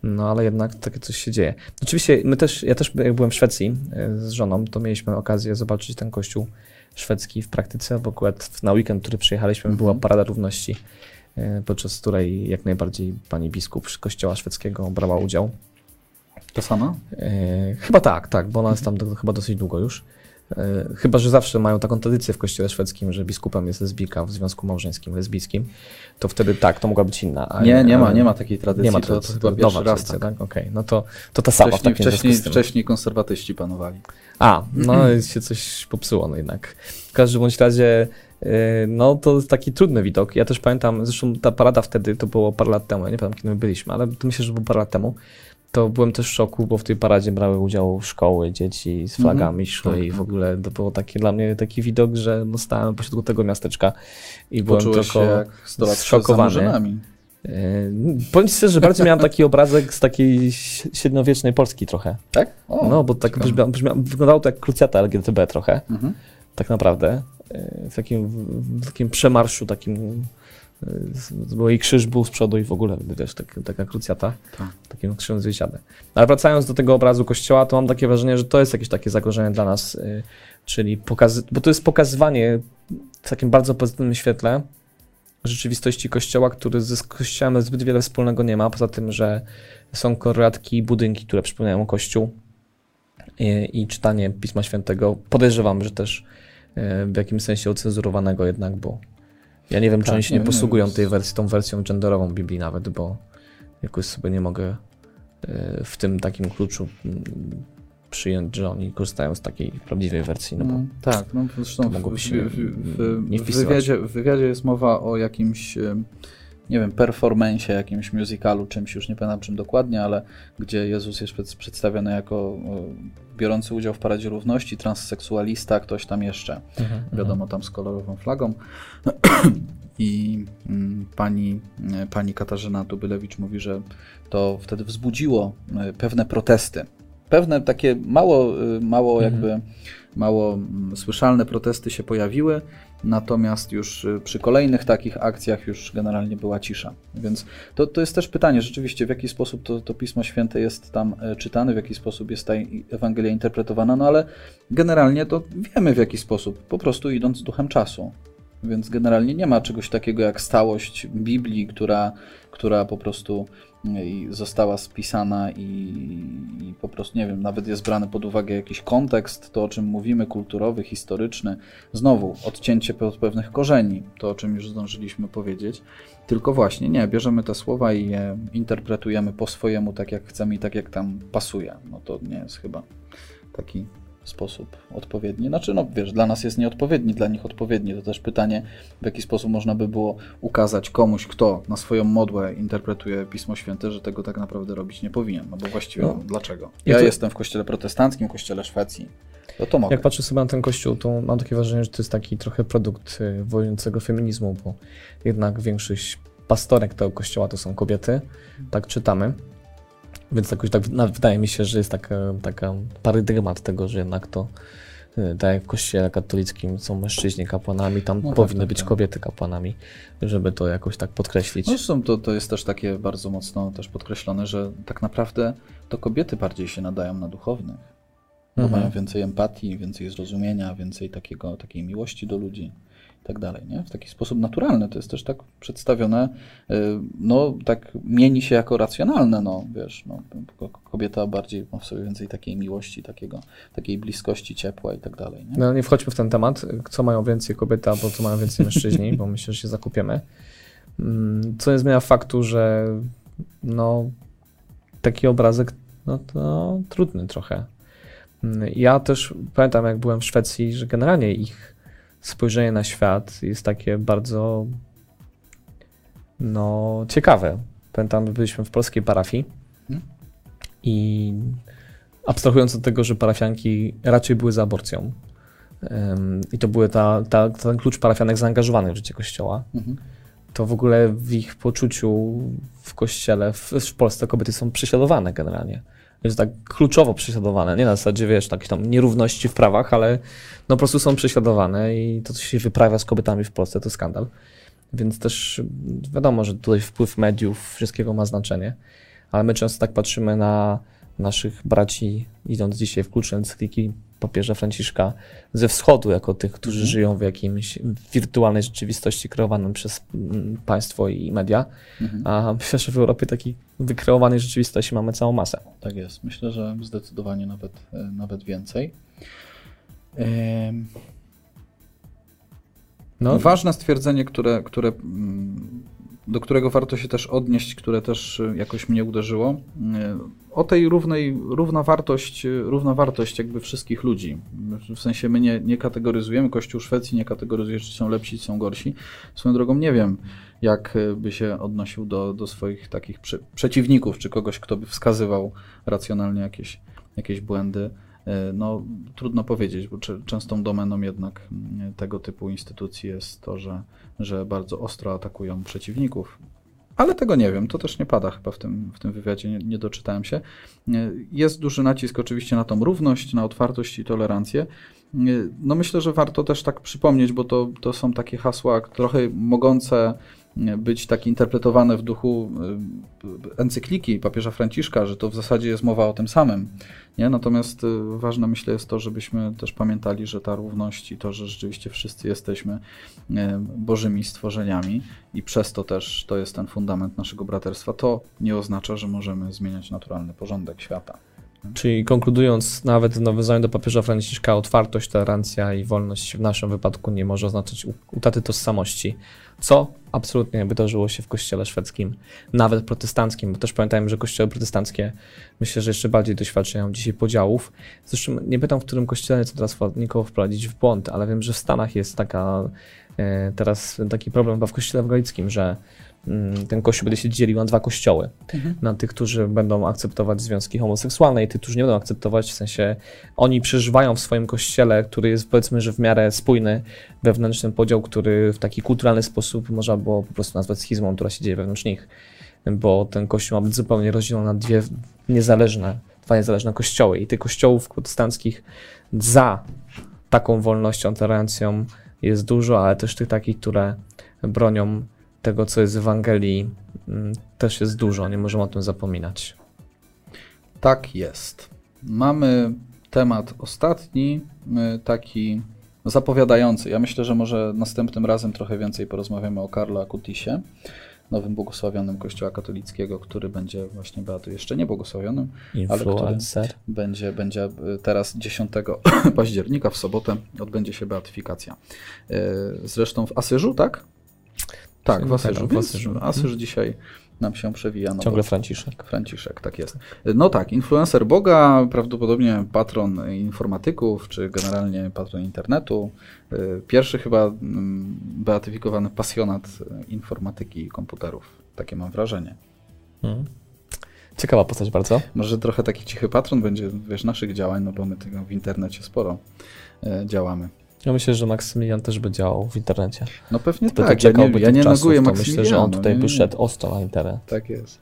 No, ale jednak takie coś się dzieje. Oczywiście my też, ja też jak byłem w Szwecji y, z żoną, to mieliśmy okazję zobaczyć ten kościół szwedzki w praktyce, bo akurat na weekend, który przyjechaliśmy, Mhm. była Parada Równości, y, podczas której jak najbardziej pani biskup z kościoła szwedzkiego brała udział. To sama? E, chyba tak, tak, bo ona jest tam do, chyba dosyć długo już. E, chyba, że zawsze mają taką tradycję w kościele szwedzkim, że biskupem jest lesbijka w związku małżeńskim, lesbijskim, to wtedy tak, to mogła być inna. ale- Nie, nie ma, nie ma takiej tradycji, Nie ma to, tradycji, to chyba to pierwszy nowa raz tak. tak? Okej, no to, to ta sama w Wcześniej, takim wcześniej, wcześniej konserwatyści panowali. A, no się coś popsuło no jednak. W każdym bądź razie, yy, no to jest taki trudny widok. Ja też pamiętam, zresztą ta parada wtedy, to było parę lat temu, ja nie pamiętam kiedy my byliśmy, ale to myślę, że było parę lat temu. To byłem też w szoku, bo w tej paradzie brały udział szkoły, dzieci z flagami Mhm. szły Tak, i w ogóle to było takie dla mnie taki widok, że no stałem pośrodku tego miasteczka i byłem Poczułeś tylko... się jak 100 lat przed zszokowany. Yy, powiem ci szczerze, że bardziej miałem taki obrazek z takiej średniowiecznej Polski trochę. Tak? O, No, bo tak brzmia, brzmia, wyglądało to jak krucjata LGTB trochę Mhm. tak naprawdę. e, W takim, w takim przemarszu, takim. Bo i krzyż był z przodu i w ogóle wiesz, tak, taka krucjata, Tak. takim krzyżem zwiesiady. Ale wracając do tego obrazu kościoła, to mam takie wrażenie, że to jest jakieś takie zagrożenie dla nas, e, czyli pokazy, bo to jest pokazywanie w takim bardzo pozytywnym świetle rzeczywistości kościoła, który z kościołem zbyt wiele wspólnego nie ma, poza tym, że są korlatki i budynki, które przypominają kościół i, i czytanie Pisma Świętego. Podejrzewam, że też e, w jakimś sensie ocenzurowanego jednak, bo ja nie wiem, czy Tak, oni się nie, nie nie, posługują jest- tej wersji, tą wersją genderową Biblii nawet, bo jakoś sobie nie mogę e, w tym takim kluczu mm, przyjąć, że oni korzystają z takiej prawdziwej wersji, no bo Mm, tak, no zresztą w, w, się w, w, nie wywiadzie, w wywiadzie jest mowa o jakimś, nie wiem, performensie, jakimś musicalu, czymś, już nie pamiętam czym dokładnie, ale gdzie Jezus jest przed, przedstawiony jako o, biorący udział w Paradzie Równości, transseksualista, ktoś tam jeszcze, Mhm, wiadomo, tam z kolorową flagą. I mm, pani, e, pani Katarzyna Tubylewicz mówi, że to wtedy wzbudziło e, pewne protesty. Pewne takie mało, e, mało Mhm. jakby mało mm, słyszalne protesty się pojawiły, natomiast już y, przy kolejnych takich akcjach już generalnie była cisza. Więc to, to jest też pytanie rzeczywiście, w jaki sposób to, to Pismo Święte jest tam e, czytane, w jaki sposób jest ta Ewangelia interpretowana, no ale generalnie to wiemy w jaki sposób, po prostu idąc duchem czasu. Więc generalnie nie ma czegoś takiego jak stałość Biblii, która, która po prostu została spisana i, i, po prostu, nie wiem, nawet jest brany pod uwagę jakiś kontekst, to o czym mówimy, kulturowy, historyczny. Znowu, odcięcie od pewnych korzeni, to o czym już zdążyliśmy powiedzieć. Tylko właśnie, nie, bierzemy te słowa i je interpretujemy po swojemu, tak jak chcemy i tak jak tam pasuje. No to nie jest chyba taki sposób odpowiedni. Znaczy, no wiesz, dla nas jest nieodpowiedni, dla nich odpowiedni. To też pytanie, w jaki sposób można by było ukazać komuś, kto na swoją modłę interpretuje Pismo Święte, że tego tak naprawdę robić nie powinien. No bo właściwie no. dlaczego? Ja to... jestem w kościele protestanckim, kościele Szwecji. To to mogę. Jak patrzę sobie na ten kościół, to mam takie wrażenie, że to jest taki trochę produkt y, wojującego feminizmu, bo jednak większość pastorek tego kościoła to są kobiety, tak czytamy. Więc jakoś tak wydaje mi się, że jest taka, taka parydygmat tego, że jednak to y, tak jak w kościele katolickim są mężczyźni kapłanami, tam no tak, powinny tak, być tak. kobiety kapłanami, żeby to jakoś tak podkreślić. No zresztą to, to jest też takie bardzo mocno też podkreślone, że tak naprawdę to kobiety bardziej się nadają na duchownych, bo mhm. mają więcej empatii, więcej zrozumienia, więcej takiego, takiej miłości do ludzi i tak dalej, nie? W taki sposób naturalny. To jest też tak przedstawione, y, no tak mieni się jako racjonalne, no wiesz, no, kobieta bardziej ma w sobie więcej takiej miłości, takiego, takiej bliskości, ciepła i tak dalej, nie? No nie wchodźmy w ten temat, co mają więcej kobiety, albo co mają więcej mężczyźni, bo myślę, że się zakupiemy. Mm, co nie zmienia faktu, że no taki obrazek, no to trudny trochę. Mm, ja też pamiętam, jak byłem w Szwecji, że generalnie ich spojrzenie na świat jest takie bardzo no, ciekawe. Pamiętam, byliśmy w polskiej parafii hmm? i abstrahując od tego, że parafianki raczej były za aborcją um, i to był ta, ta, ten klucz parafianek zaangażowanych w życie Kościoła, mhm. to w ogóle w ich poczuciu w Kościele, w, w Polsce kobiety są prześladowane generalnie jest tak kluczowo prześladowane. Nie na zasadzie, wiesz, takich tam nierówności w prawach, ale no po prostu są prześladowane i to, co się wyprawia z kobietami w Polsce, to skandal. Więc też wiadomo, że tutaj wpływ mediów, wszystkiego ma znaczenie, ale my często tak patrzymy na naszych braci, idąc dzisiaj w klucze encykliki papieża Franciszka ze wschodu, jako tych, którzy mhm. żyją w jakimś wirtualnej rzeczywistości kreowanym przez mm, państwo i media. Mhm. A myślę, że w Europie takiej wykreowanej rzeczywistości mamy całą masę. Tak jest. Myślę, że zdecydowanie nawet, e, nawet więcej. No. Ważne stwierdzenie, które, które mm, do którego warto się też odnieść, które też y, jakoś mnie uderzyło. Y, o tej równej, równa wartość, y, równa wartość jakby wszystkich ludzi. W sensie my nie, nie kategoryzujemy, Kościół Szwecji nie kategoryzuje, czy są lepsi, czy są gorsi. Swoją drogą nie wiem, jak by się odnosił do, do swoich takich prze, przeciwników, czy kogoś, kto by wskazywał racjonalnie jakieś, jakieś błędy. E, no, trudno powiedzieć, bo częstą domeną jednak tego typu instytucji jest to, że, że bardzo ostro atakują przeciwników. Ale tego nie wiem, to też nie pada chyba w tym, w tym wywiadzie, nie, nie doczytałem się. Jest duży nacisk oczywiście na tą równość, na otwartość i tolerancję. No myślę, że warto też tak przypomnieć, bo to, to są takie hasła trochę mogące być tak interpretowane w duchu y, encykliki papieża Franciszka, że to w zasadzie jest mowa o tym samym. Nie? Natomiast y, ważne myślę jest to, żebyśmy też pamiętali, że ta równość i to, że rzeczywiście wszyscy jesteśmy y, bożymi stworzeniami i przez to też to jest ten fundament naszego braterstwa, to nie oznacza, że możemy zmieniać naturalny porządek świata. Czyli konkludując, nawet w nawiązaniu do papieża Franciszka, otwartość, tolerancja i wolność w naszym wypadku nie może oznaczać utaty tożsamości, co absolutnie nie wydarzyło się w kościele szwedzkim, nawet protestanckim, bo też pamiętajmy, że kościoły protestanckie myślę, że jeszcze bardziej doświadczają dzisiaj podziałów. Zresztą nie pytam, w którym kościele chcę teraz nikogo wprowadzić w błąd, ale wiem, że w Stanach jest taka e, teraz taki problem chyba w kościele ewangelickim, że Mm, ten kościół będzie się dzielił na dwa kościoły. Mhm. Na tych, którzy będą akceptować związki homoseksualne i tych, którzy nie będą akceptować, w sensie oni przeżywają w swoim kościele, który jest powiedzmy, że w miarę spójny, wewnętrzny podział, który w taki kulturalny sposób można było po prostu nazwać schizmą, która się dzieje wewnątrz nich. Bo ten kościół ma być zupełnie rozdzielony na dwie niezależne, dwa niezależne kościoły i tych kościołów protestanckich za taką wolnością, tolerancją jest dużo, ale też tych takich, które bronią tego, co jest w Ewangelii, mm, też jest dużo, nie możemy o tym zapominać. Tak jest. Mamy temat ostatni, y, taki zapowiadający. Ja myślę, że może następnym razem trochę więcej porozmawiamy o Karlo Akutisie, nowym błogosławionym Kościoła katolickiego, który będzie właśnie beatu jeszcze nie błogosławionym, Influencer. ale który będzie, będzie y, teraz 10 października w sobotę odbędzie się beatyfikacja. Y, Zresztą w Asyżu, tak? Tak, w Asyżu. Tak, w Asyżu. Asyż dzisiaj nam się przewija. No Ciągle Franciszek. Franciszek, tak jest. No tak, influencer Boga, prawdopodobnie patron informatyków, czy generalnie patron internetu. Y, Pierwszy chyba mm, beatyfikowany pasjonat y, informatyki i komputerów. Takie mam wrażenie. Mhm. Ciekawa postać bardzo. Może trochę taki cichy patron będzie, wiesz, naszych działań, no bo my tego w internecie sporo y, działamy. Ja myślę, że Maksymilian też by działał w internecie. No pewnie Gdyby tak, ja nie, ja nie neguję to myślę, że on Maksymiliana, tutaj nie, by szedł ostro na internet. Tak jest.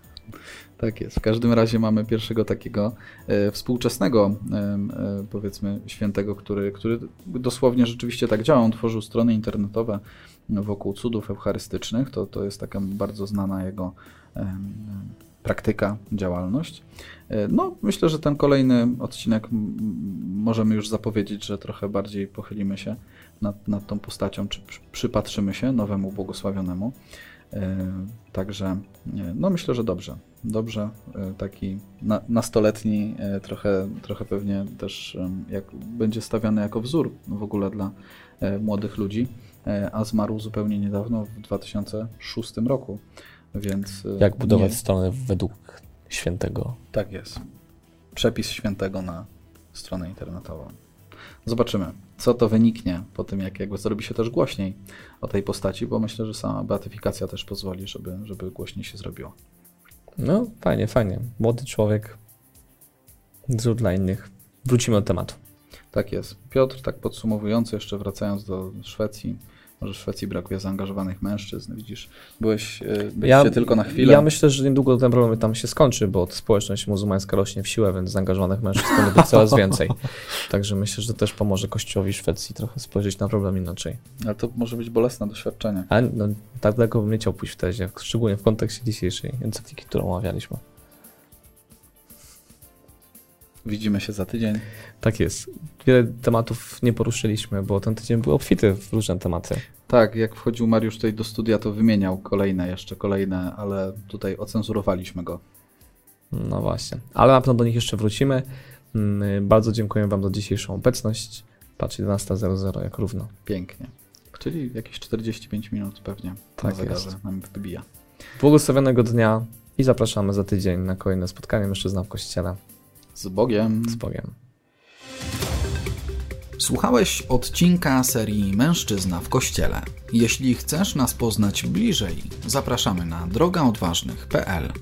Tak jest. W każdym razie mamy pierwszego takiego e, współczesnego, em, e, powiedzmy, świętego, który, który dosłownie rzeczywiście tak działa. On tworzył strony internetowe wokół cudów eucharystycznych. To, to jest taka bardzo znana jego praktyka, działalność. E, No, myślę, że ten kolejny odcinek możemy już zapowiedzieć, że trochę bardziej pochylimy się nad, nad tą postacią, czy przy- przypatrzymy się nowemu błogosławionemu. E, Także e, no myślę, że dobrze. Dobrze, taki na, nastoletni, trochę, trochę pewnie też jak, będzie stawiany jako wzór w ogóle dla młodych ludzi, a zmarł zupełnie niedawno w 2006 roku. Więc e, Jak budować nie- stronę według świętego. tak jest. Przepis świętego na stronę internetową. Zobaczymy, co to wyniknie po tym, jak jakby zrobi się też głośniej o tej postaci, bo myślę, że sama beatyfikacja też pozwoli, żeby, żeby głośniej się zrobiło. No, fajnie, fajnie. Młody człowiek. Wzór dla innych. Wrócimy do tematu. Tak jest. Piotr, tak podsumowująco, jeszcze wracając do Szwecji, może w Szwecji brakuje zaangażowanych mężczyzn, widzisz, byłeś, e, byliście tylko na chwilę. Ja myślę, że niedługo ten problem tam się skończy, bo społeczność muzułmańska rośnie w siłę, więc zaangażowanych mężczyzn będzie być coraz więcej. Także myślę, że też pomoże Kościołowi Szwecji trochę spojrzeć na problem inaczej. Ale to może być bolesne doświadczenie. Ale no, tak daleko bym nie chciał pójść w tezie, szczególnie w kontekście dzisiejszej encykliki, którą omawialiśmy. Widzimy się za tydzień. Tak jest. Wiele tematów nie poruszyliśmy, bo ten tydzień był obfity w różne tematy. Tak, jak wchodził Mariusz tutaj do studia, to wymieniał kolejne, jeszcze kolejne, ale tutaj ocenzurowaliśmy go. No właśnie. Ale na pewno do nich jeszcze wrócimy. Mm, Bardzo dziękuję Wam za dzisiejszą obecność. Patrz, 11.00 jak równo. Pięknie. Czyli jakieś 45 minut pewnie Tak na zegarze jest. nam wybija. Błogosławionego dnia i zapraszamy za tydzień na kolejne spotkanie mężczyzna w kościele. Z Bogiem. Z Bogiem. Słuchałeś odcinka serii Mężczyzna w Kościele. Jeśli chcesz nas poznać bliżej, zapraszamy na drogaodważnych.pl.